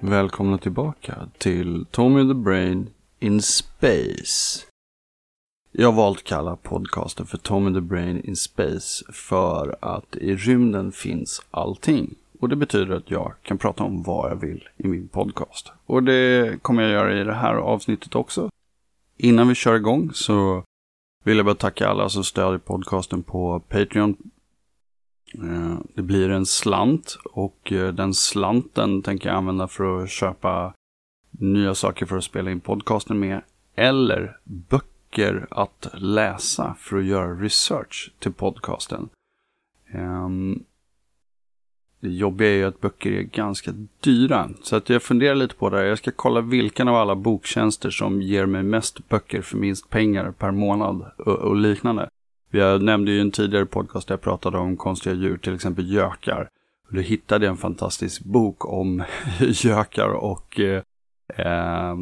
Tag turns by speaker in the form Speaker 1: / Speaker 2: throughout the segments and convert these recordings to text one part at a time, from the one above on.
Speaker 1: Välkomna tillbaka till Tommy the Brain in Space. Jag har valt att kalla podcasten för Tommy the Brain in Space för att i rymden finns allting. Och det betyder att jag kan prata om vad jag vill i min podcast. Och det kommer jag göra i det här avsnittet också. Innan vi kör igång så vill jag bara tacka alla som stödjer podcasten på Patreon. Eh, det blir en slant och eh, den slanten tänker jag använda för att köpa nya saker för att spela in podcasten med. Eller böcker att läsa för att göra research till podcasten. Ehm, det jobbiga är ju att böcker är ganska dyra. Så att jag funderar lite på det här. Jag ska kolla vilken av alla boktjänster som ger mig mest böcker för minst pengar per månad och, och liknande. Jag nämnde ju en tidigare podcast där jag pratade om konstiga djur, till exempel gökar. Och då hittade jag en fantastisk bok om gökar och eh, eh,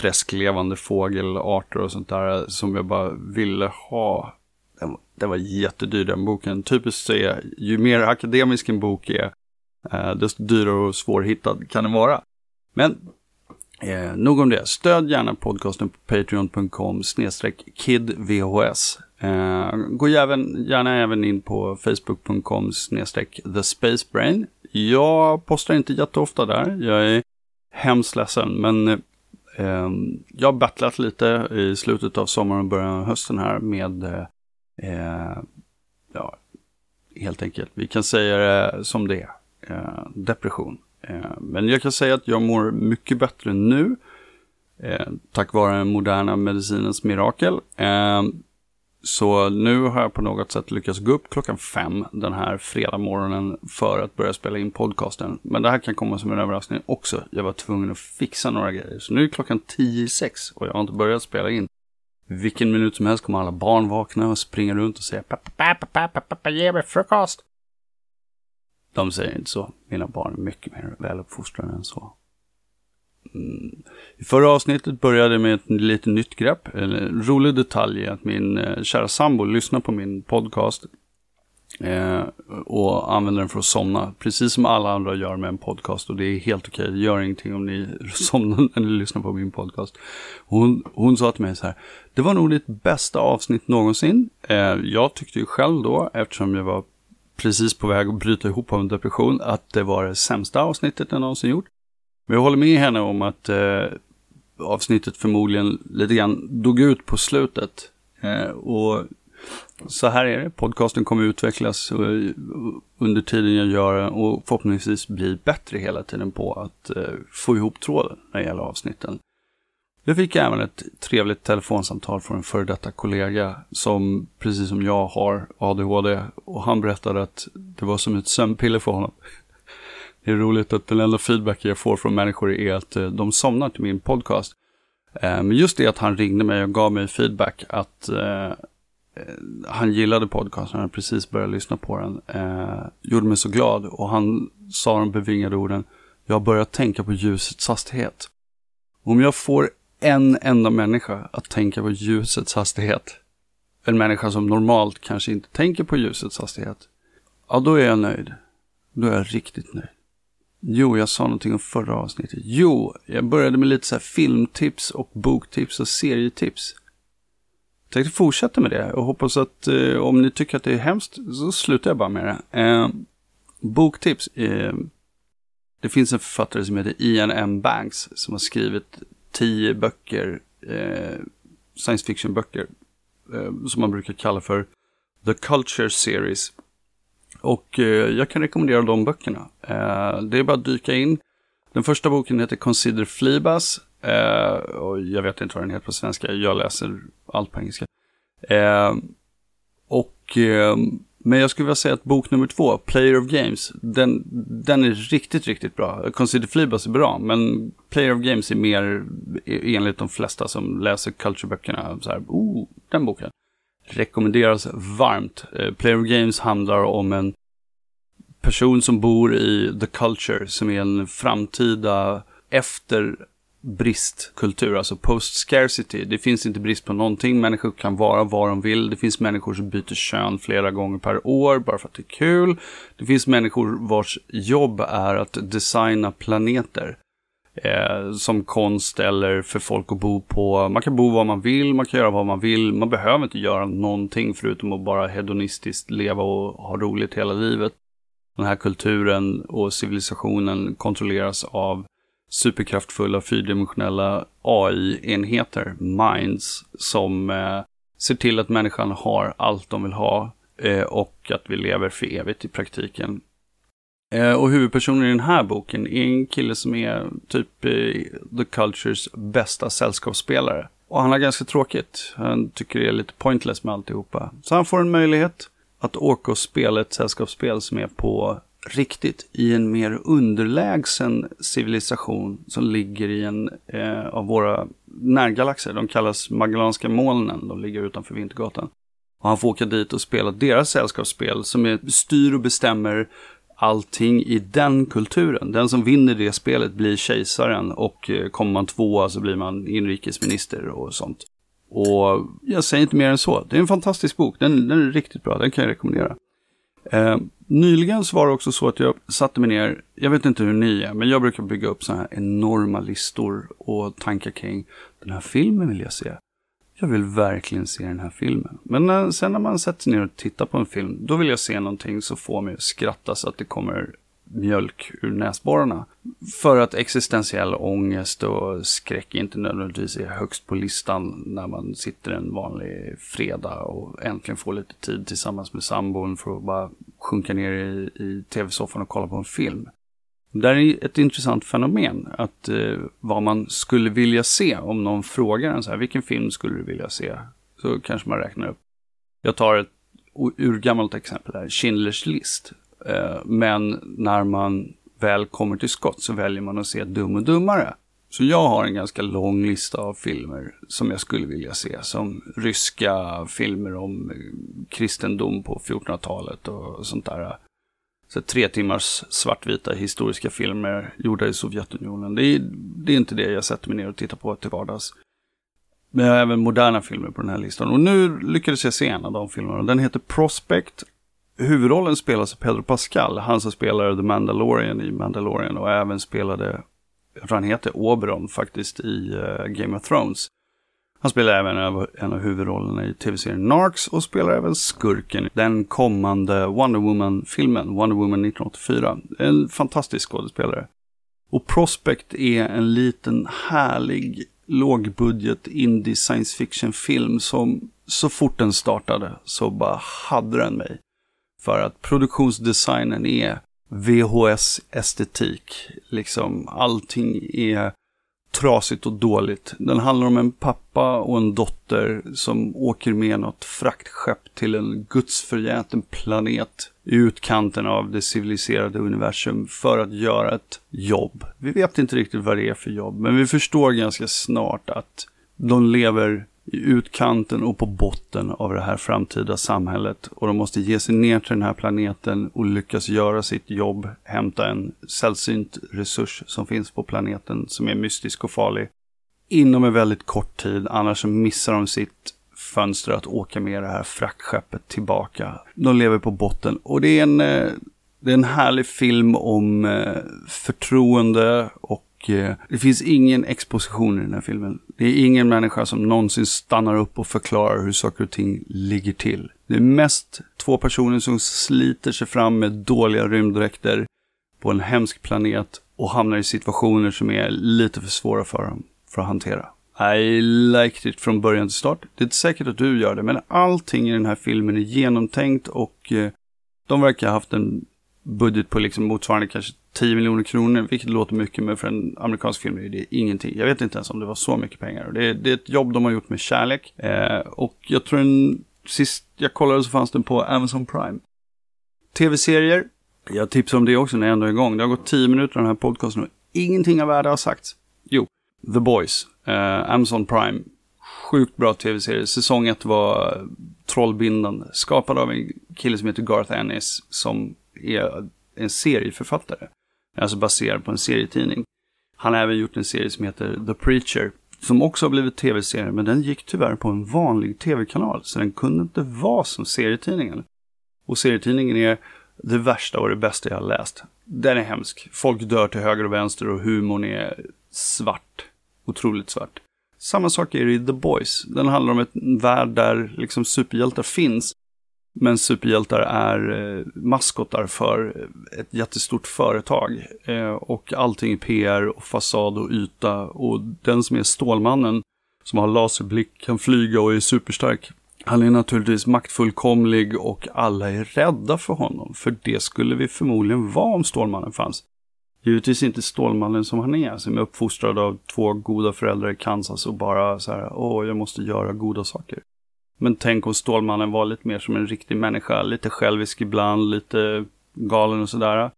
Speaker 1: träsklevande fågelarter och sånt där som jag bara ville ha. Den, den var jättedyr den boken. Typiskt så är, ju mer akademisk en bok är, eh, desto dyrare och svårhittad kan den vara. Men eh, nog om det. Stöd gärna podcasten på patreon.com kidvhs. Eh, gå även, gärna även in på facebook.com thespacebrain. Jag postar inte jätteofta där. Jag är hemskt ledsen, men eh, eh, jag har battlat lite i slutet av sommaren och början av hösten här med, eh, eh, ja, helt enkelt, vi kan säga det som det är, eh, depression. Eh, men jag kan säga att jag mår mycket bättre nu, eh, tack vare den moderna medicinens mirakel. Eh, så nu har jag på något sätt lyckats gå upp klockan fem den här fredag morgonen för att börja spela in podcasten. Men det här kan komma som en överraskning också. Jag var tvungen att fixa några grejer. Så nu är klockan tio i sex och jag har inte börjat spela in. Vilken minut som helst kommer alla barn vakna och springa runt och säga pappa, pappa, pappa, pappa, ge mig frukost. De säger inte så. Mina barn är mycket mer väluppfostrade än så. Mm. I förra avsnittet började med ett lite nytt grepp. En rolig detalj är att min eh, kära sambo lyssnar på min podcast. Eh, och använder den för att somna. Precis som alla andra gör med en podcast. Och det är helt okej. Det gör ingenting om ni somnar när ni lyssnar på min podcast. Hon, hon sa till mig så här. Det var nog ditt bästa avsnitt någonsin. Eh, jag tyckte ju själv då, eftersom jag var precis på väg att bryta ihop av en depression, att det var det sämsta avsnittet jag någonsin gjort. Men jag håller med henne om att eh, avsnittet förmodligen lite grann dog ut på slutet. Eh, och så här är det. Podcasten kommer utvecklas eh, under tiden jag gör den och förhoppningsvis bli bättre hela tiden på att eh, få ihop tråden när det gäller avsnitten. Jag fick även ett trevligt telefonsamtal från en före detta kollega som precis som jag har ADHD och han berättade att det var som ett sömnpiller för honom. Det är roligt att den enda feedback jag får från människor är att eh, de somnar till min podcast. Men just det att han ringde mig och gav mig feedback att Eh, han gillade podcasten, han hade precis börjat lyssna på den. Eh, gjorde mig så glad och han sa de bevingade orden. Jag har börjat tänka på ljusets hastighet. Om jag får en enda människa att tänka på ljusets hastighet, en människa som normalt kanske inte tänker på ljusets hastighet, ja då är jag nöjd. Då är jag riktigt nöjd. Jo, jag sa någonting om förra avsnittet. Jo, jag började med lite så här filmtips och boktips och serietips. Jag tänkte fortsätta med det och hoppas att eh, om ni tycker att det är hemskt så slutar jag bara med det. Eh, boktips. Eh, det finns en författare som heter Ian M. Banks som har skrivit tio böcker, eh, science fiction-böcker, eh, som man brukar kalla för The Culture Series. Och eh, jag kan rekommendera de böckerna. Eh, det är bara att dyka in. Den första boken heter Consider Fleabas. Eh, och jag vet inte vad den heter på svenska. Jag läser allt på engelska. Eh, och, eh, men jag skulle vilja säga att bok nummer två, Player of Games, den, den är riktigt, riktigt bra. Consider Flybus är bra, men Player of Games är mer e-, enligt de flesta som läser cultureböckerna. Så här, oh, den boken rekommenderas varmt. Eh, Player of Games handlar om en person som bor i The Culture, som är en framtida efter bristkultur, alltså post-scarcity. Det finns inte brist på någonting, människor kan vara vad de vill. Det finns människor som byter kön flera gånger per år bara för att det är kul. Det finns människor vars jobb är att designa planeter. Eh, som konst eller för folk att bo på. Man kan bo var man vill, man kan göra vad man vill. Man behöver inte göra någonting förutom att bara hedonistiskt leva och ha roligt hela livet. Den här kulturen och civilisationen kontrolleras av superkraftfulla fyrdimensionella AI-enheter, minds, som eh, ser till att människan har allt de vill ha eh, och att vi lever för evigt i praktiken. Eh, och huvudpersonen i den här boken är en kille som är typ eh, The Cultures bästa sällskapsspelare. Och han har ganska tråkigt. Han tycker det är lite pointless med alltihopa. Så han får en möjlighet att åka och spela ett sällskapsspel som är på riktigt i en mer underlägsen civilisation som ligger i en eh, av våra närgalaxer. De kallas Magellanska molnen. De ligger utanför Vintergatan. Och han får åka dit och spela deras sällskapsspel som är, styr och bestämmer allting i den kulturen. Den som vinner det spelet blir kejsaren och eh, kommer man tvåa så blir man inrikesminister och sånt. Och jag säger inte mer än så. Det är en fantastisk bok. Den, den är riktigt bra. Den kan jag rekommendera. Eh, nyligen så var det också så att jag satte mig ner, jag vet inte hur ni är, men jag brukar bygga upp sådana här enorma listor och tankar kring den här filmen vill jag se. Jag vill verkligen se den här filmen. Men när, sen när man sätter sig ner och tittar på en film, då vill jag se någonting som får mig att skratta så att det kommer mjölk ur näsborrarna. För att existentiell ångest och skräck inte nödvändigtvis är högst på listan när man sitter en vanlig fredag och äntligen får lite tid tillsammans med sambon för att bara sjunka ner i, i tv-soffan och kolla på en film. Det är ett intressant fenomen, att eh, vad man skulle vilja se om någon frågar en så här, vilken film skulle du vilja se? Så kanske man räknar upp. Jag tar ett urgammalt exempel här, Schindler's list. Eh, men när man väl kommer till skott så väljer man att se Dum och Dummare. Så jag har en ganska lång lista av filmer som jag skulle vilja se. Som ryska filmer om eh, kristendom på 1400-talet och sånt där. Så tre timmars svartvita historiska filmer gjorda i Sovjetunionen. Det är, det är inte det jag sätter mig ner och tittar på till vardags. Men jag har även moderna filmer på den här listan. Och nu lyckades jag se en av de filmerna. Den heter Prospect huvudrollen spelas av Pedro Pascal, han som spelar The Mandalorian i Mandalorian och även spelade, jag tror han heter Oberon faktiskt i uh, Game of Thrones. Han spelar även en av huvudrollerna i tv-serien Narcs och spelar även skurken i den kommande Wonder Woman-filmen, Wonder Woman 1984. En fantastisk skådespelare. Och Prospect är en liten härlig lågbudget indie science fiction-film som så fort den startade så bara hade den mig. För att produktionsdesignen är VHS-estetik. Liksom allting är trasigt och dåligt. Den handlar om en pappa och en dotter som åker med något fraktskepp till en gudsförgäten planet i utkanten av det civiliserade universum för att göra ett jobb. Vi vet inte riktigt vad det är för jobb, men vi förstår ganska snart att de lever i utkanten och på botten av det här framtida samhället. Och de måste ge sig ner till den här planeten och lyckas göra sitt jobb, hämta en sällsynt resurs som finns på planeten som är mystisk och farlig. Inom en väldigt kort tid, annars missar de sitt fönster att åka med det här fraktskeppet tillbaka. De lever på botten och det är en, eh, det är en härlig film om eh, förtroende och Eh, det finns ingen exposition i den här filmen. Det är ingen människa som någonsin stannar upp och förklarar hur saker och ting ligger till. Det är mest två personer som sliter sig fram med dåliga rymddräkter på en hemsk planet och hamnar i situationer som är lite för svåra för dem för att hantera. I liked it från början till start. Det är inte säkert att du gör det, men allting i den här filmen är genomtänkt och eh, de verkar ha haft en budget på liksom motsvarande kanske 10 miljoner kronor, vilket låter mycket, men för en amerikansk film är det ingenting. Jag vet inte ens om det var så mycket pengar. Det är, det är ett jobb de har gjort med kärlek. Eh, och jag tror en, sist jag kollade så fanns den på Amazon Prime. Tv-serier, jag tipsar om det också när jag ändå är igång. Det har gått 10 minuter av den här podcasten och ingenting av värde har sagts. Jo, The Boys, eh, Amazon Prime. Sjukt bra tv-serie. Säsong 1 var trollbindande. Skapad av en kille som heter Garth Ennis som är en serieförfattare. Alltså baserad på en serietidning. Han har även gjort en serie som heter The Preacher. Som också har blivit tv-serie, men den gick tyvärr på en vanlig tv-kanal. Så den kunde inte vara som serietidningen. Och serietidningen är det värsta och det bästa jag har läst. Den är hemsk. Folk dör till höger och vänster och humorn är svart. Otroligt svart. Samma sak är det i The Boys. Den handlar om en värld där liksom superhjältar finns. Men superhjältar är eh, maskotar för ett jättestort företag. Eh, och allting är PR och fasad och yta. Och den som är Stålmannen, som har laserblick, kan flyga och är superstark. Han är naturligtvis maktfullkomlig och alla är rädda för honom. För det skulle vi förmodligen vara om Stålmannen fanns. Givetvis inte Stålmannen som han är, som är uppfostrad av två goda föräldrar i Kansas och bara så här, åh, jag måste göra goda saker. Men tänk om Stålmannen var lite mer som en riktig människa, lite självisk ibland, lite galen och sådär.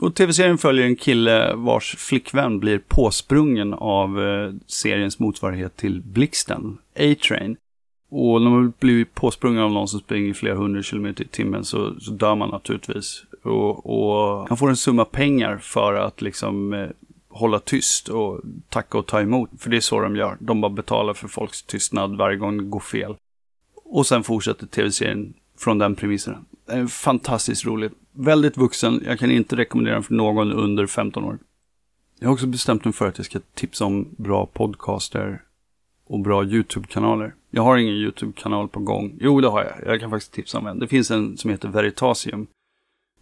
Speaker 1: Och tv-serien följer en kille vars flickvän blir påsprungen av eh, seriens motsvarighet till Blixten, A-Train. Och när man blir påsprungen av någon som springer flera hundra kilometer i timmen så, så dör man naturligtvis. Och, och, han får en summa pengar för att liksom eh, hålla tyst och tacka och ta emot. För det är så de gör. De bara betalar för folks tystnad varje gång det går fel. Och sen fortsätter tv-serien från den premissen. Fantastiskt roligt. Väldigt vuxen. Jag kan inte rekommendera den för någon under 15 år. Jag har också bestämt mig för att jag ska tipsa om bra podcaster och bra YouTube-kanaler. Jag har ingen YouTube-kanal på gång. Jo, det har jag. Jag kan faktiskt tipsa om en. Det finns en som heter Veritasium.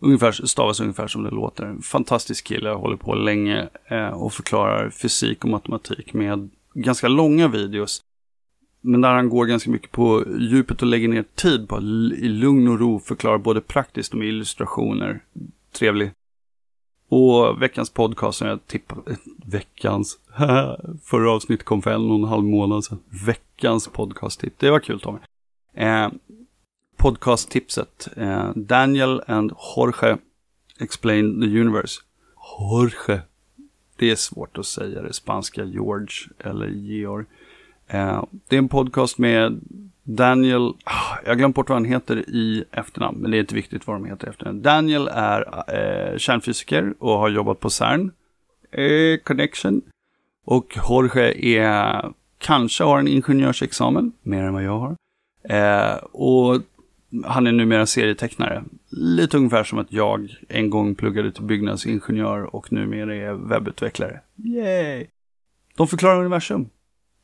Speaker 1: Ungefär, stavas ungefär som det låter. En fantastisk kille, jag håller på länge eh, och förklarar fysik och matematik med ganska långa videos. Men där han går ganska mycket på djupet och lägger ner tid på att i lugn och ro förklara både praktiskt och med illustrationer. Trevlig. Och veckans podcast som jag tippade, eh, veckans, förra avsnittet kom för en och en halv månad sedan. Veckans podcasttips. det var kul Tommy. Eh, podcasttipset, eh, Daniel and Jorge Explain the Universe. Jorge. Det är svårt att säga det spanska, George eller Georg. Eh, det är en podcast med Daniel, ah, jag har glömt bort vad han heter i efternamn, men det är inte viktigt vad de heter i efternamn. Daniel är eh, kärnfysiker och har jobbat på CERN eh, Connection. Och Jorge är, kanske har en ingenjörsexamen, mer än vad jag har. Eh, och han är numera serietecknare. Lite ungefär som att jag en gång pluggade till byggnadsingenjör och numera är webbutvecklare. Yay! De förklarar universum.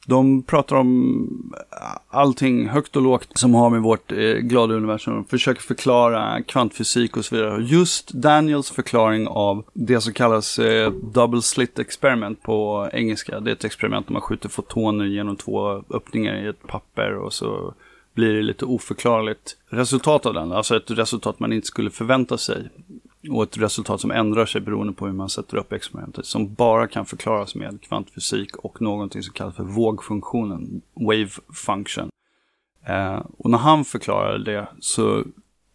Speaker 1: De pratar om eh, allting högt och lågt som har med vårt eh, glada universum. De försöker förklara kvantfysik och så vidare. Just Daniels förklaring av det som kallas eh, double slit experiment på engelska. Det är ett experiment där man skjuter fotoner genom två öppningar i ett papper och så blir det lite oförklarligt resultat av den. Alltså ett resultat man inte skulle förvänta sig. Och ett resultat som ändrar sig beroende på hur man sätter upp experimentet. Som bara kan förklaras med kvantfysik och någonting som kallas för vågfunktionen, wave function. Eh, och när han förklarade det så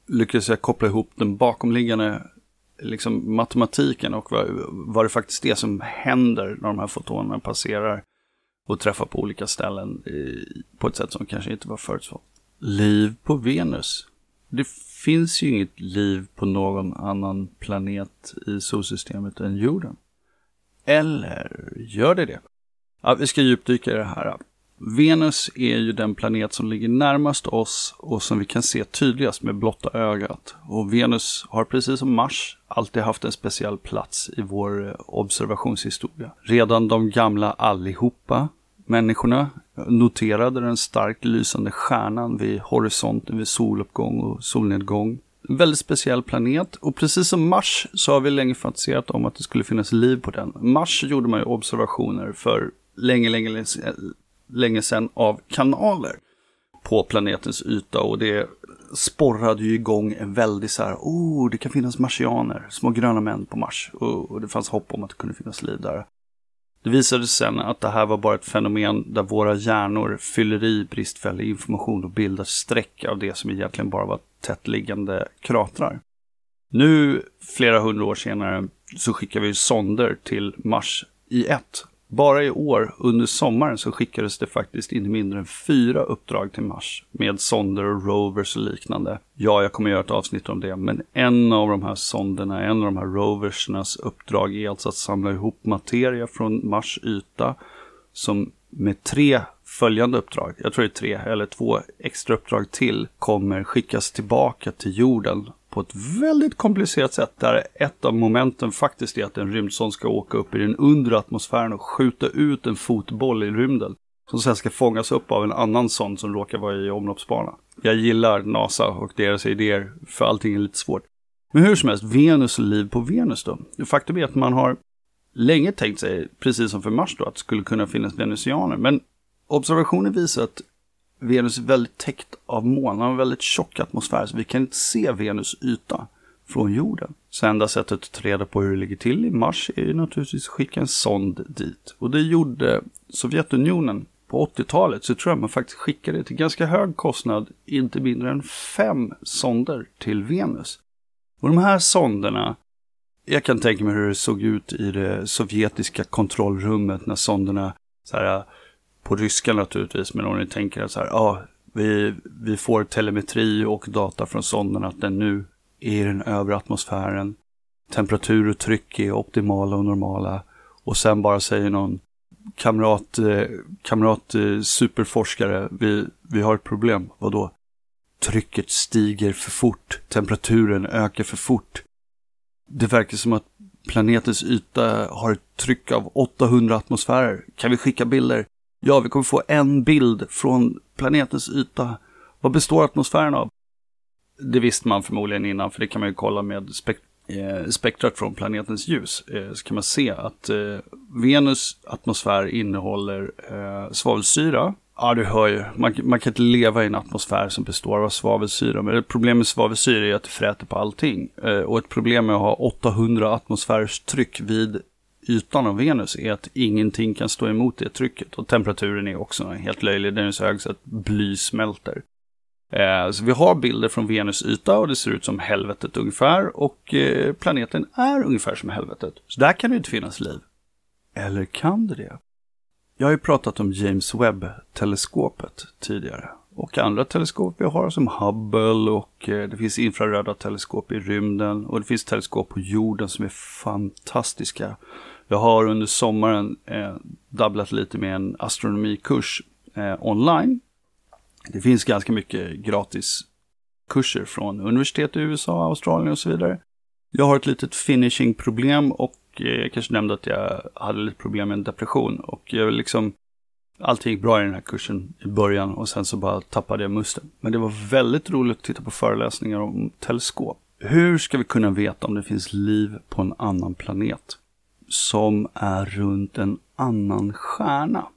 Speaker 1: lyckades jag koppla ihop den bakomliggande liksom, matematiken och vad, vad det faktiskt är som händer när de här fotonerna passerar och träffar på olika ställen i, på ett sätt som kanske inte var förutspått. Liv på Venus. Det finns ju inget liv på någon annan planet i solsystemet än jorden. Eller gör det det? Ja, vi ska djupdyka i det här. Venus är ju den planet som ligger närmast oss och som vi kan se tydligast med blotta ögat. Och Venus har precis som Mars alltid haft en speciell plats i vår observationshistoria. Redan de gamla allihopa, människorna, noterade den starkt lysande stjärnan vid horisonten vid soluppgång och solnedgång. En väldigt speciell planet och precis som Mars så har vi länge fantiserat om att det skulle finnas liv på den. Mars gjorde man ju observationer för länge, länge, länge sedan av kanaler på planetens yta och det sporrade ju igång en väldig så här, oh, det kan finnas marsianer, små gröna män på Mars och, och det fanns hopp om att det kunde finnas liv där. Det visade sig sen att det här var bara ett fenomen där våra hjärnor fyller i bristfällig information och bildar streck av det som egentligen bara var tättliggande kratrar. Nu, flera hundra år senare, så skickar vi sonder till Mars i ett. Bara i år, under sommaren, så skickades det faktiskt inte mindre än fyra uppdrag till Mars med sonder och rovers och liknande. Ja, jag kommer göra ett avsnitt om det, men en av de här sonderna, en av de här roversernas uppdrag är alltså att samla ihop materia från Mars yta som med tre följande uppdrag, jag tror det är tre eller två extra uppdrag till, kommer skickas tillbaka till jorden på ett väldigt komplicerat sätt. Där ett av momenten faktiskt är att en rymdsond ska åka upp i den undre atmosfären och skjuta ut en fotboll i rymden. Som sen ska fångas upp av en annan sond som råkar vara i omloppsbana. Jag gillar NASA och deras idéer, för allting är lite svårt. Men hur som helst, Venus och liv på Venus då. Faktum är att man har länge tänkt sig, precis som för Mars då, att det skulle kunna finnas venusianer. Men observationen visar att Venus är väldigt täckt av moln, har en väldigt tjock atmosfär, så vi kan inte se Venus yta från jorden. Så enda sättet att ta reda på hur det ligger till i Mars är ju naturligtvis att skicka en sond dit. Och det gjorde Sovjetunionen på 80-talet, så tror jag man faktiskt skickade till ganska hög kostnad inte mindre än fem sonder till Venus. Och de här sonderna, jag kan tänka mig hur det såg ut i det sovjetiska kontrollrummet när sonderna så här, på ryska naturligtvis, men om ni tänker att så här, ja, vi, vi får telemetri och data från sonden att den nu är i den övre atmosfären. Temperatur och tryck är optimala och normala. Och sen bara säger någon kamrat, eh, kamrat eh, superforskare, vi, vi har ett problem. Vadå? Trycket stiger för fort, temperaturen ökar för fort. Det verkar som att planetens yta har ett tryck av 800 atmosfärer. Kan vi skicka bilder? Ja, vi kommer få en bild från planetens yta. Vad består atmosfären av? Det visste man förmodligen innan, för det kan man ju kolla med spek eh, spektrat från planetens ljus. Eh, så kan man se att eh, Venus atmosfär innehåller eh, svavelsyra. Ja, du hör ju. Man, man, kan inte leva i en atmosfär som består av svavelsyra. Men ett problem med svavelsyra är att det fräter på allting. Eh, och ett problem med att ha 800 atmosfärers tryck vid ytan av Venus är att ingenting kan stå emot det trycket. Och temperaturen är också helt löjlig, den är så hög så att bly smälter. Eh, så vi har bilder från Venus yta och det ser ut som helvetet ungefär. Och eh, planeten är ungefär som helvetet. Så där kan det inte finnas liv. Eller kan det det? Jag har ju pratat om James Webb-teleskopet tidigare. Och andra teleskop vi har som Hubble och eh, det finns infraröda teleskop i rymden. Och det finns teleskop på jorden som är fantastiska. Jag har under sommaren eh, dabblat lite med en astronomikurs eh, online. Det finns ganska mycket gratis kurser från universitet i USA, Australien och så vidare. Jag har ett litet finishing-problem och eh, jag kanske nämnde att jag hade lite problem med en depression. Och jag liksom, allting gick bra i den här kursen i början och sen så bara tappade jag musten. Men det var väldigt roligt att titta på föreläsningar om teleskop. Hur ska vi kunna veta om det finns liv på en annan planet? Som är runt en annan stjärna.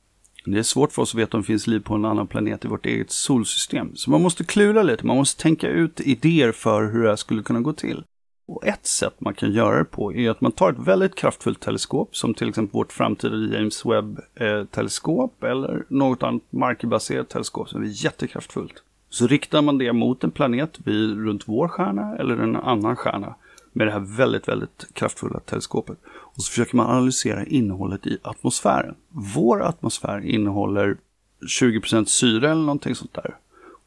Speaker 1: Det är svårt för oss att veta om det finns liv på en annan planet i vårt eget solsystem. Så man måste klura lite, man måste tänka ut idéer för hur det här skulle kunna gå till. Och ett sätt man kan göra det på är att man tar ett väldigt kraftfullt teleskop, som till exempel vårt framtida James Webb-teleskop eh, eller något annat markbaserat teleskop som är jättekraftfullt. Så riktar man det mot en planet vid, runt vår stjärna eller en annan stjärna med det här väldigt, väldigt kraftfulla teleskopet. Och så försöker man analysera innehållet i atmosfären. Vår atmosfär innehåller 20% syre eller någonting sånt där.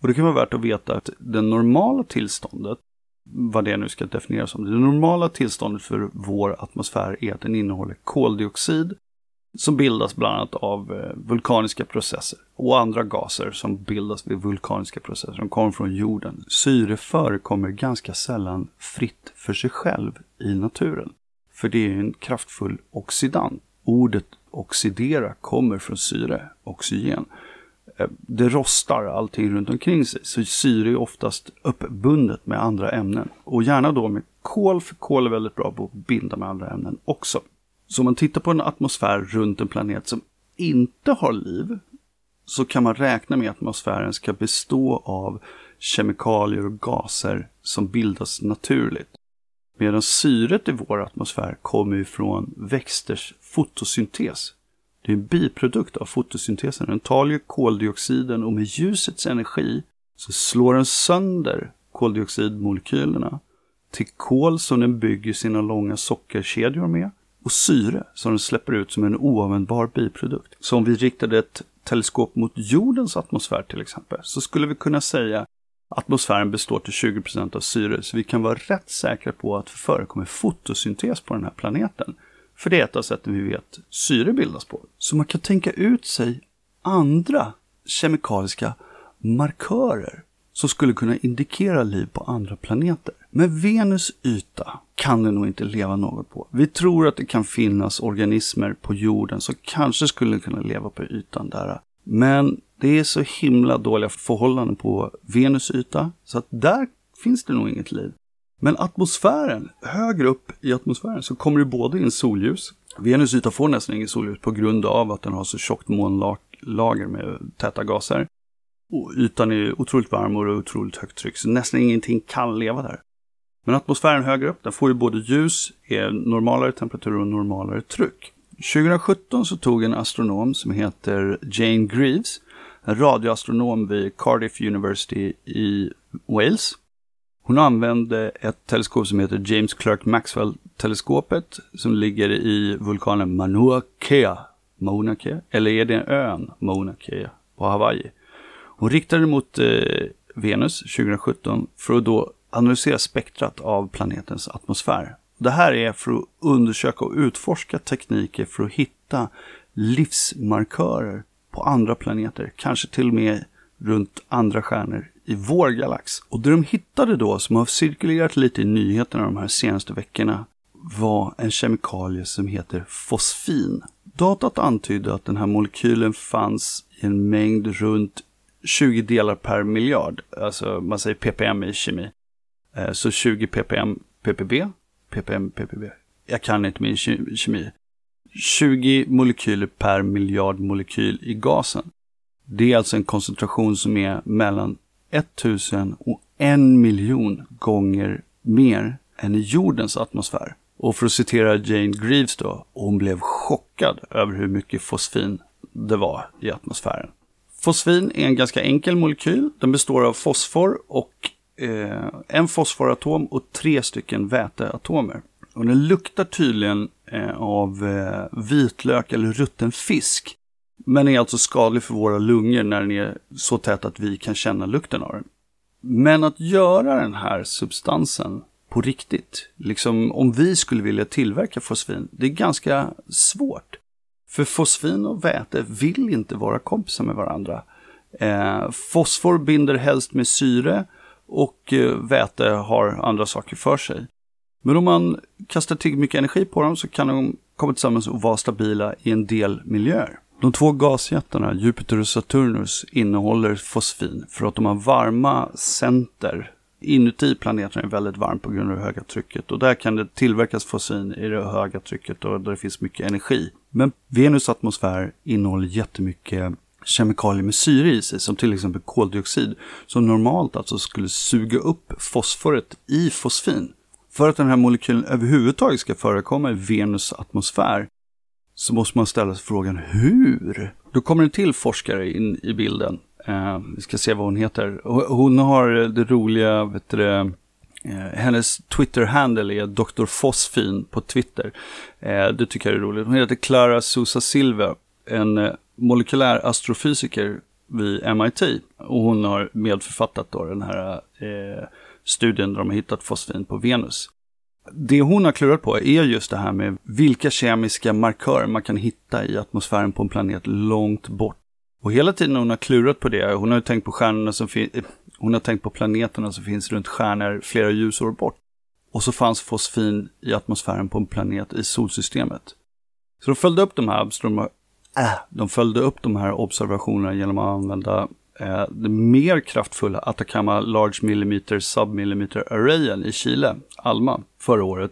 Speaker 1: Och det kan vara värt att veta att det normala tillståndet, vad det nu ska definieras som, det normala tillståndet för vår atmosfär är att den innehåller koldioxid som bildas bland annat av eh, vulkaniska processer och andra gaser som bildas vid vulkaniska processer som kommer från jorden. Syre förekommer ganska sällan fritt för sig själv i naturen. För det är en kraftfull oxidant. Ordet oxidera kommer från syre, oxygen. Eh, det rostar allting runt omkring sig, så syre är oftast uppbundet med andra ämnen. Och gärna då med kol, för kol är väldigt bra på att binda med andra ämnen också. Så om man tittar på en atmosfär runt en planet som inte har liv, så kan man räkna med att atmosfären ska bestå av kemikalier och gaser som bildas naturligt. Medan syret i vår atmosfär kommer ifrån växters fotosyntes. Det är en biprodukt av fotosyntesen. Den tar ju koldioxiden och med ljusets energi så slår den sönder koldioxidmolekylerna till kol som den bygger sina långa sockerkedjor med och syre som den släpper ut som en oanvändbar biprodukt. Så om vi riktade ett teleskop mot jordens atmosfär till exempel, så skulle vi kunna säga att atmosfären består till 20% av syre, så vi kan vara rätt säkra på att det förekommer fotosyntes på den här planeten. För det är ett av sätten vi vet syre bildas på. Så man kan tänka ut sig andra kemikaliska markörer som skulle kunna indikera liv på andra planeter. Men Venus yta kan det nog inte leva något på. Vi tror att det kan finnas organismer på jorden som kanske skulle kunna leva på ytan där. Men det är så himla dåliga förhållanden på Venus yta så att där finns det nog inget liv. Men atmosfären, högre upp i atmosfären så kommer det både in solljus. Venus yta får nästan inget solljus på grund av att den har så tjockt molnlager med täta gaser. Och ytan är otroligt varm och otroligt högt tryck, så nästan ingenting kan leva där. Men atmosfären högre upp, den får ju både ljus, är normalare temperatur och normalare tryck. 2017 så tog en astronom som heter Jane Greaves, en radioastronom vid Cardiff University i Wales. Hon använde ett teleskop som heter James Clerk Maxwell-teleskopet som ligger i vulkanen Mauna Kea. Mauna Kea? Eller är det en ön Mauna Kea på Hawaii? Hon riktade mot eh, Venus 2017 för att då analysera spektrat av planetens atmosfär. Det här är för att undersöka och utforska tekniker för att hitta livsmarkörer på andra planeter, kanske till och med runt andra stjärnor i vår galax. Och det de hittade då, som har cirkulerat lite i nyheterna de här senaste veckorna, var en kemikalie som heter fosfin. Datat antydde att den här molekylen fanns i en mängd runt 20 delar per miljard. Alltså man säger ppm i kemi. Eh, så 20 ppm ppb, ppm ppb. Jag kan inte min kemi. 20 molekyler per miljard molekyl i gasen. Det är alltså en koncentration som är mellan 1000 och 1 miljon gånger mer än i jordens atmosfär. Och för att citera Jane Greaves då, hon blev chockad över hur mycket fosfin det var i atmosfären. Fosfin är en ganska enkel molekyl. Den består av fosfor och eh, en fosforatom och tre stycken väteatomer. Och den luktar tydligen eh, av eh, vitlök eller rutten fisk. Men är alltså skadlig för våra lungor när den är så tät att vi kan känna lukten av den. Men att göra den här substansen på riktigt, liksom om vi skulle vilja tillverka fosfin, det är ganska svårt. För fosfin och väte vill inte vara kompisar med varandra. Eh, fosfor binder helst med syre och eh, väte har andra saker för sig. Men om man kastar tillräckligt mycket energi på dem så kan de komma tillsammans och vara stabila i en del miljöer. De två gasjättarna, Jupiter och Saturnus, innehåller fosfin för att de har varma center inuti planeten är väldigt varmt på grund av det höga trycket. Och där kan det tillverkas fosfin i det höga trycket och där det finns mycket energi. Men Venus atmosfär innehåller jättemycket kemikalier med syre i sig, som till exempel koldioxid, som normalt alltså skulle suga upp fosforet i fosfin. För att den här molekylen överhuvudtaget ska förekomma i Venus atmosfär så måste man ställa sig frågan hur? Då kommer en till forskare in i bilden Eh, vi ska se vad hon heter. Hon har det roliga, vet du, eh, hennes Twitter-handle är Dr. Fosfin på Twitter. Eh, det tycker jag är roligt. Hon heter Clara Sousa Silva, en eh, molekylär astrofysiker vid MIT. Och hon har medförfattat då den här eh, studien där de har hittat fosfin på Venus. Det hon har klurat på är just det här med vilka kemiska markörer man kan hitta i atmosfären på en planet långt bort och hela tiden hon har klurat på det, hon har tänkt på stjärnorna som finns, eh, hon har tänkt på planeterna som finns runt stjärnor flera ljusår bort. Och så fanns fosfin i atmosfären på en planet i solsystemet. Så de följde upp de här, äh, de följde upp de här observationerna genom att använda eh, den mer kraftfulla Atacama Large Millimeter Submillimeter Arrayen i Chile, ALMA, förra året.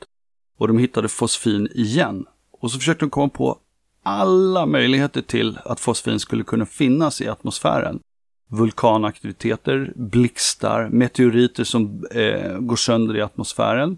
Speaker 1: Och de hittade fosfin igen. Och så försökte de komma på alla möjligheter till att fosfin skulle kunna finnas i atmosfären. Vulkanaktiviteter, blixtar, meteoriter som eh, går sönder i atmosfären.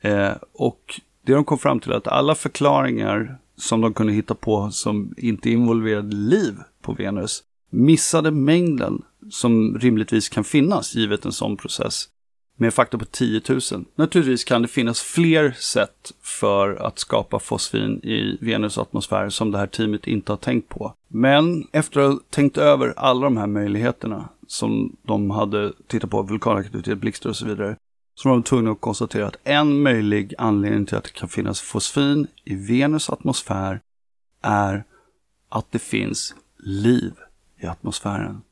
Speaker 1: Eh, och det de kom fram till är att alla förklaringar som de kunde hitta på som inte involverade liv på Venus missade mängden som rimligtvis kan finnas givet en sån process. med faktor på 10 000. Naturligtvis kan det finnas fler sätt för att skapa fosfin i Venus atmosfär som det här teamet inte har tänkt på. Men efter att ha tänkt över alla de här möjligheterna som de hade tittat på, vulkanaktivitet, blixtar och så vidare, så var de tvungna att konstatera att en möjlig anledning till att det kan finnas fosfin i Venus atmosfär är att det finns liv i atmosfären.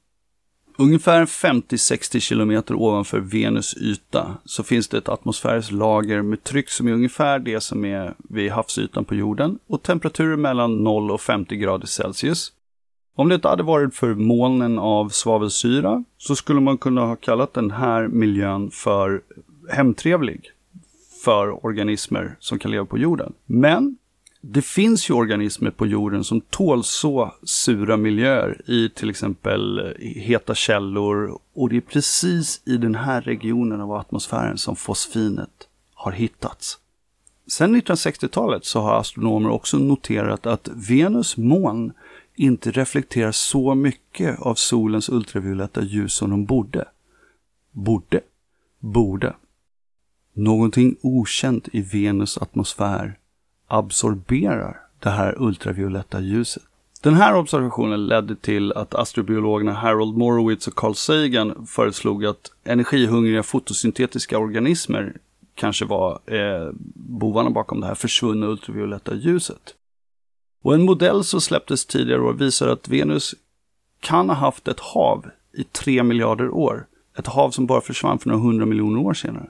Speaker 1: Ungefär 50-60 kilometer ovanför Venus yta så finns det ett atmosfäriskt lager med tryck som är ungefär det som är vid havsytan på jorden och temperaturer mellan 0 och 50 grader Celsius. Om det inte hade varit för molnen av svavelsyra så skulle man kunna ha kallat den här miljön för hemtrevlig för organismer som kan leva på jorden. Men det finns ju organismer på jorden som tål så sura miljöer i till exempel eh, heta källor och det är precis i den här regionen av atmosfären som fosfinet har hittats. Sen 1960-talet så har astronomer också noterat att Venus moln inte reflekterar så mycket av solens ultravioletta ljus som de borde. Borde. Borde. Någonting okänt i Venus atmosfär absorberar det här ultravioletta ljuset. Den här observationen ledde till att astrobiologerna Harold Morowitz och Carl Sagan föreslog att energihungriga fotosyntetiska organismer kanske var eh, bovarna bakom det här försvunna ultravioletta ljuset. Och en modell som släpptes tidigare år visar att Venus kan ha haft ett hav i 3 miljarder år. Ett hav som bara försvann för några hundra miljoner år senare.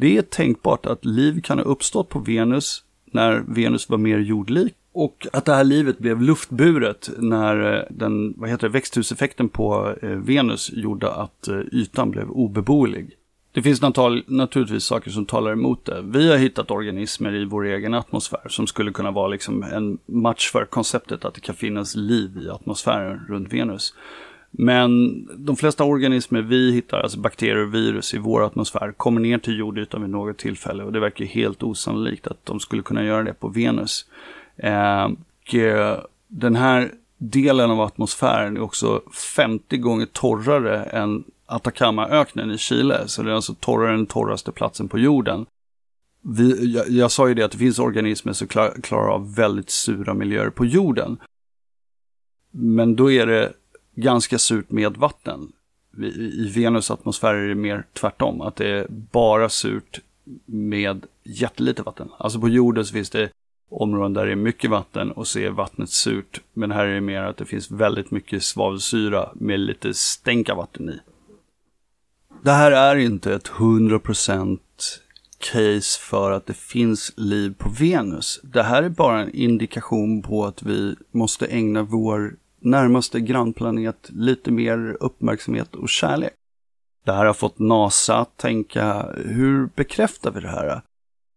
Speaker 1: Det är tänkbart att liv kan ha uppstått på Venus när Venus var mer jordlik och att det här livet blev luftburet när eh, den, vad heter det, växthuseffekten på eh, Venus gjorde att eh, ytan blev obeboelig. Det finns naturligtvis saker som talar emot det. Vi har hittat organismer i vår egen atmosfär som skulle kunna vara liksom en match för konceptet att det kan finnas liv i atmosfären runt Venus. Men de flesta organismer vi hittar, alltså bakterier och virus i vår atmosfär, kommer ner till jordytan vid något tillfälle och det verkar helt osannolikt att de skulle kunna göra det på Venus. Och eh, den här delen av atmosfären är också 50 gånger torrare än Atacamaöknen i Chile, så det är alltså torrare än den torraste platsen på jorden. Vi, jag, jag, sa ju det att det finns organismer som klar, klarar av väldigt sura miljöer på jorden. Men då är det ganska surt med vatten. I Venus atmosfär är det mer tvärtom, att det är bara surt med jättelite vatten. Alltså på jorden så finns det områden där det är mycket vatten och så är vattnet surt. Men här är det mer att det finns väldigt mycket svavelsyra med lite stänk av vatten i. Det här är inte ett 100% case för att det finns liv på Venus. Det här är bara en indikation på att vi måste ägna vår närmaste grannplanet lite mer uppmärksamhet och kärlek. Det här har fått NASA att tänka, hur bekräftar vi det här?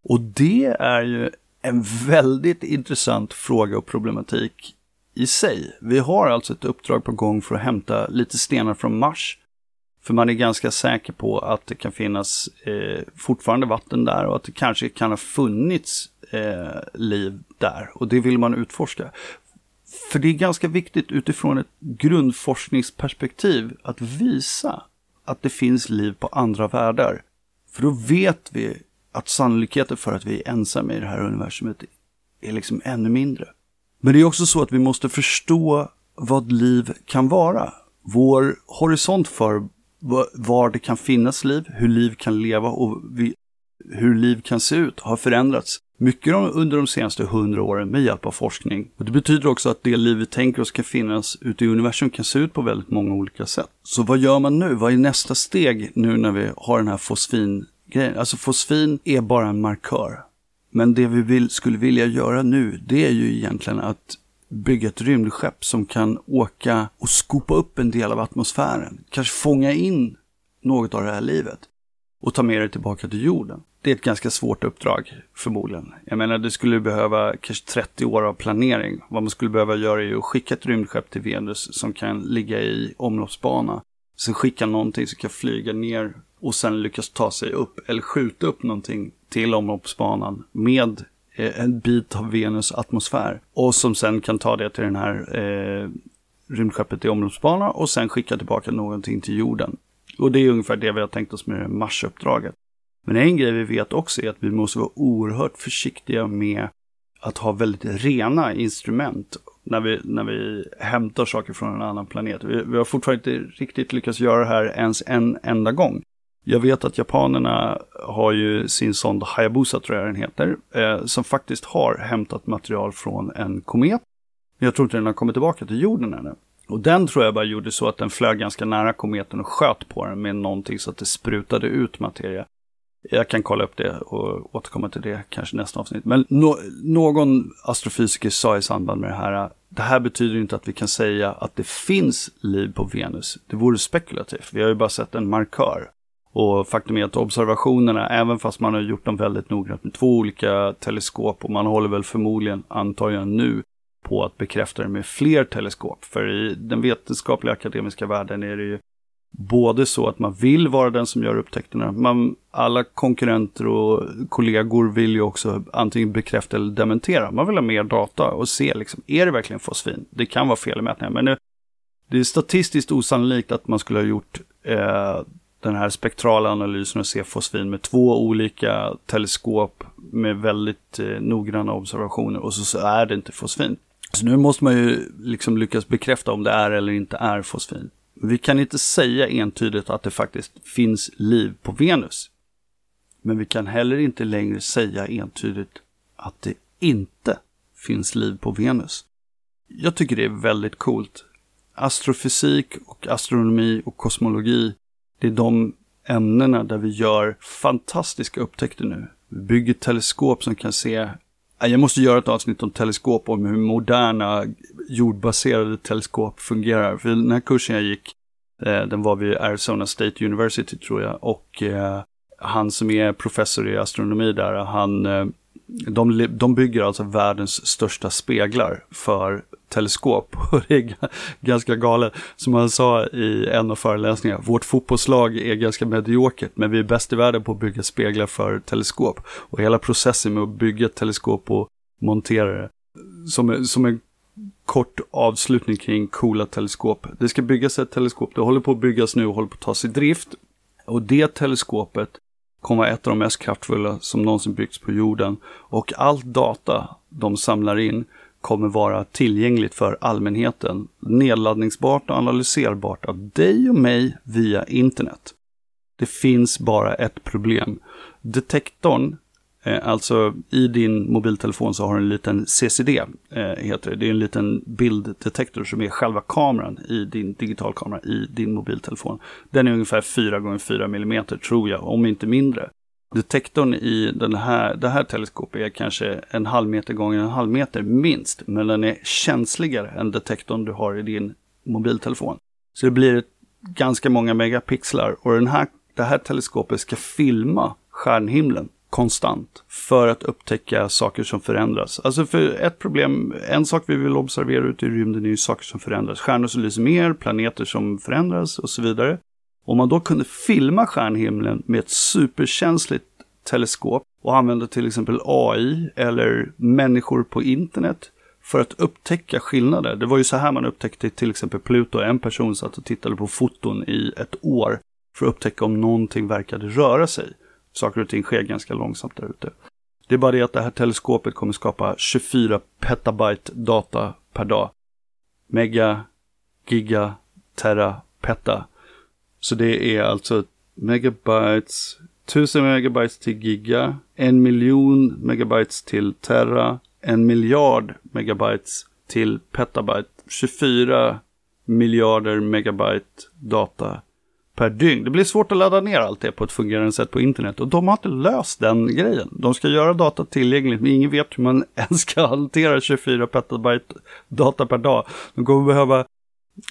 Speaker 1: Och det är ju en väldigt intressant fråga och problematik i sig. Vi har alltså ett uppdrag på gång för att hämta lite stenar från Mars. För man är ganska säker på att det kan finnas eh, fortfarande vatten där och att det kanske kan ha funnits eh, liv där. Och det vill man utforska. För det är ganska viktigt utifrån ett grundforskningsperspektiv att visa att det finns liv på andra världar. För då vet vi att sannolikheten för att vi är ensamma i det här universumet är liksom ännu mindre. Men det är också så att vi måste förstå vad liv kan vara. Vår horisont för var det kan finnas liv, hur liv kan leva och hur liv kan se ut har förändrats mycket under de senaste hundra åren med hjälp av forskning. Och det betyder också att det liv vi tänker oss kan finnas ute i universum kan se ut på väldigt många olika sätt. Så vad gör man nu? Vad är nästa steg nu när vi har den här fosfingrejen? Alltså fosfin är bara en markör. Men det vi vill, skulle vilja göra nu, det är ju egentligen att bygga ett rymdskepp som kan åka och skopa upp en del av atmosfären. Kanske fånga in något av det här livet och ta med det tillbaka till jorden det är ett ganska svårt uppdrag, förmodligen. Jag menar, det skulle behöva kanske 30 år av planering. Vad man skulle behöva göra är att skicka ett rymdskepp till Venus som kan ligga i omloppsbana. Sen skicka någonting som kan flyga ner och sen lyckas ta sig upp. Eller skjuta upp någonting till omloppsbanan med eh, en bit av Venus atmosfär. Och som sen kan ta det till den här eh, rymdskeppet i omloppsbana och sen skicka tillbaka någonting till jorden.
Speaker 2: Och det är ungefär det vi har tänkt oss med Marsuppdraget. Men en grej vi vet också är att vi måste vara oerhört försiktiga med att ha väldigt rena instrument när vi, när vi hämtar saker från en annan planet. Vi, vi har fortfarande inte riktigt lyckats göra det här ens en enda gång. Jag vet att japanerna har ju sin sond Hayabusa, tror jag den heter, eh, som faktiskt har hämtat material från en komet. Jag tror inte den har kommit tillbaka till jorden ännu. Och den tror jag bara gjorde så att den flög ganska nära kometen och sköt på den med någonting så att det sprutade ut materia. Jag kan kolla upp det och återkomma till det kanske nästa avsnitt. Men no någon astrofysiker sa i samband med det här, det här betyder inte att vi kan säga att det finns liv på Venus. Det vore spekulativt. Vi har ju bara sett en markör. Och faktum är att observationerna, även fast man har gjort dem väldigt noggrant med två olika teleskop och man håller väl förmodligen, antar jag nu, på att bekräfta det med fler teleskop. För i den vetenskapliga akademiska världen är det ju både så att man vill vara den som gör upptäckterna. Man, alla konkurrenter och kollegor vill ju också antingen bekräfta eller dementera. Man vill ha mer data och se, liksom, är det verkligen fosfin? Det kan vara fel i mätningar, men nu, det är statistiskt osannolikt att man skulle ha gjort eh, den här spektrala analysen och se fosfin med två olika teleskop med väldigt eh, noggranna observationer och så, så är det inte fosfin. Så nu måste man ju liksom lyckas bekräfta om det är eller inte är fosfin. Vi kan inte säga entydigt att det faktiskt finns liv på Venus. Men vi kan heller inte längre säga entydigt att det inte finns liv på Venus. Jag tycker det är väldigt coolt. Astrofysik och astronomi och kosmologi, det är de ämnena där vi gör fantastiska upptäckter nu. Vi bygger teleskop som kan se jag måste göra ett avsnitt om teleskop, om hur moderna jordbaserade teleskop fungerar. För den här kursen jag gick, eh, den var vid Arizona State University tror jag. Och eh, han som är professor i astronomi där, han, eh, de, de bygger alltså världens största speglar för teleskop. Och det är ganska galet. Som han sa i en av föreläsningarna, vårt fotbollslag är ganska mediokert, men vi är bäst i världen på att bygga speglar för teleskop. Och hela processen med att bygga ett teleskop och montera det. Som, som en kort avslutning kring coola teleskop. Det ska byggas ett teleskop, det håller på att byggas nu och håller på att tas i drift. Och det teleskopet kommer vara ett av de mest kraftfulla som någonsin byggts på jorden. Och allt data de samlar in kommer vara tillgängligt för allmänheten, nedladdningsbart och analyserbart av dig och mig via internet. Det finns bara ett problem. Detektorn, eh, alltså i din mobiltelefon så har du en liten CCD, eh, heter det. Det är en liten bilddetektor som är själva kameran i din digitalkamera i din mobiltelefon. Den är ungefär 4 x 4 mm tror jag, om inte mindre. Detektorn i den här, det här teleskopet är kanske en halv meter gånger en halv meter minst, men den är känsligare än detektorn du har i din mobiltelefon. Så det blir ganska många megapixlar och den här, det här teleskopet ska filma stjärnhimlen konstant för att upptäcka saker som förändras. Alltså för ett problem, en sak vi vill observera ute i rymden är ju saker som förändras. Stjärnor som lyser mer, planeter som förändras och så vidare. Om man då kunde filma stjärnhimlen med ett superkänsligt teleskop och använda till exempel AI eller människor på internet för att upptäcka skillnader. Det var ju så här man upptäckte till exempel Pluto. En person satt och tittade på foton i ett år för att upptäcka om någonting verkade röra sig. Saker och ting sker ganska långsamt där ute. Det är bara det att det här teleskopet kommer skapa 24 petabyte data per dag. Mega, giga, terra, peta. Så det är alltså megabytes, 1000 megabytes till giga, en miljon megabytes till terra, en miljard megabytes till petabyte, 24 miljarder megabyte data per dygn. Det blir svårt att ladda ner allt det på ett fungerande sätt på internet och de har inte löst den grejen. De ska göra data tillgängligt men ingen vet hur man ens ska hantera 24 petabyte data per dag. De kommer behöva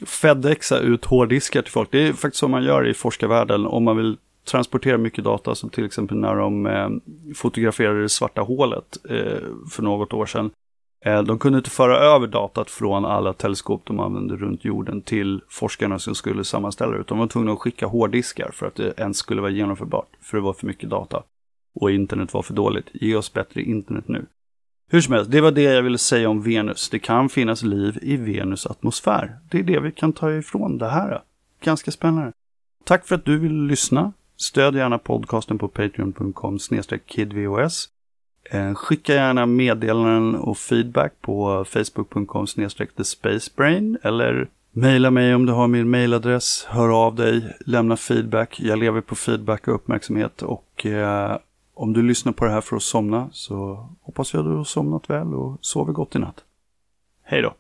Speaker 2: Fedexa ut hårddiskar till folk. Det är faktiskt så man gör i forskarvärlden om man vill transportera mycket data som till exempel när de eh, fotograferade det svarta hålet eh, för något år sedan. Eh, de kunde inte föra över datat från alla teleskop de använde runt jorden till forskarna som skulle sammanställa det, utan de var tvungna att skicka hårddiskar för att det ens skulle vara genomförbart, för det var för mycket data. Och internet var för dåligt. Ge oss bättre internet nu. Hur som helst, det var det jag ville säga om Venus. Det kan finnas liv i Venus atmosfär. Det är det vi kan ta ifrån det här. Ganska spännande. Tack för att du vill lyssna. Stöd gärna podcasten på patreon.com kidvos. Eh, skicka gärna meddelanden och feedback på facebook.com thespacebrain eller mejla mig om du har min mejladress. Hör av dig, lämna feedback. Jag lever på feedback och uppmärksamhet och eh, om du lyssnar på det här för att somna så hoppas jag att du har somnat väl och sover gott i natt. Hej då!